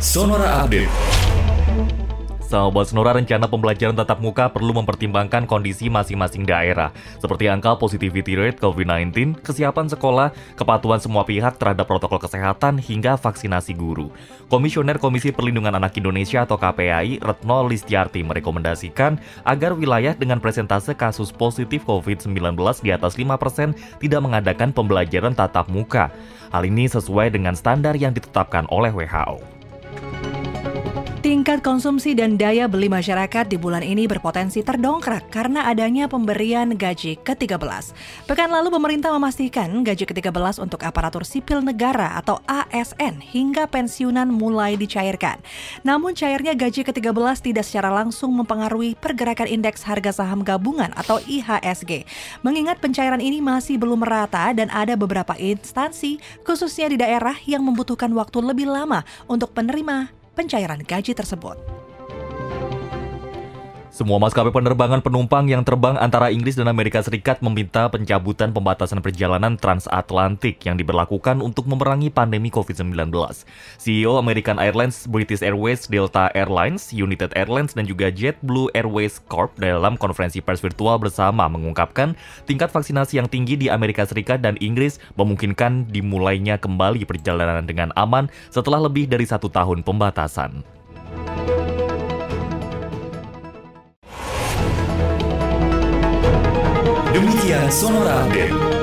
Sonora Update. Sahabat Sonora, rencana pembelajaran tatap muka perlu mempertimbangkan kondisi masing-masing daerah, seperti angka positivity rate COVID-19, kesiapan sekolah, kepatuhan semua pihak terhadap protokol kesehatan, hingga vaksinasi guru. Komisioner Komisi Perlindungan Anak Indonesia atau KPAI, Retno Listiarti, merekomendasikan agar wilayah dengan presentase kasus positif COVID-19 di atas 5% tidak mengadakan pembelajaran tatap muka. Hal ini sesuai dengan standar yang ditetapkan oleh WHO. Tingkat konsumsi dan daya beli masyarakat di bulan ini berpotensi terdongkrak karena adanya pemberian gaji ke-13. Pekan lalu pemerintah memastikan gaji ke-13 untuk aparatur sipil negara atau ASN hingga pensiunan mulai dicairkan. Namun cairnya gaji ke-13 tidak secara langsung mempengaruhi pergerakan indeks harga saham gabungan atau IHSG. Mengingat pencairan ini masih belum merata dan ada beberapa instansi khususnya di daerah yang membutuhkan waktu lebih lama untuk penerima pencairan gaji tersebut. Semua maskapai penerbangan penumpang yang terbang antara Inggris dan Amerika Serikat meminta pencabutan pembatasan perjalanan transatlantik yang diberlakukan untuk memerangi pandemi COVID-19. CEO American Airlines, British Airways, Delta Airlines, United Airlines, dan juga JetBlue Airways Corp dalam konferensi pers virtual bersama mengungkapkan tingkat vaksinasi yang tinggi di Amerika Serikat dan Inggris memungkinkan dimulainya kembali perjalanan dengan aman setelah lebih dari satu tahun pembatasan. Demikian Sonora Update.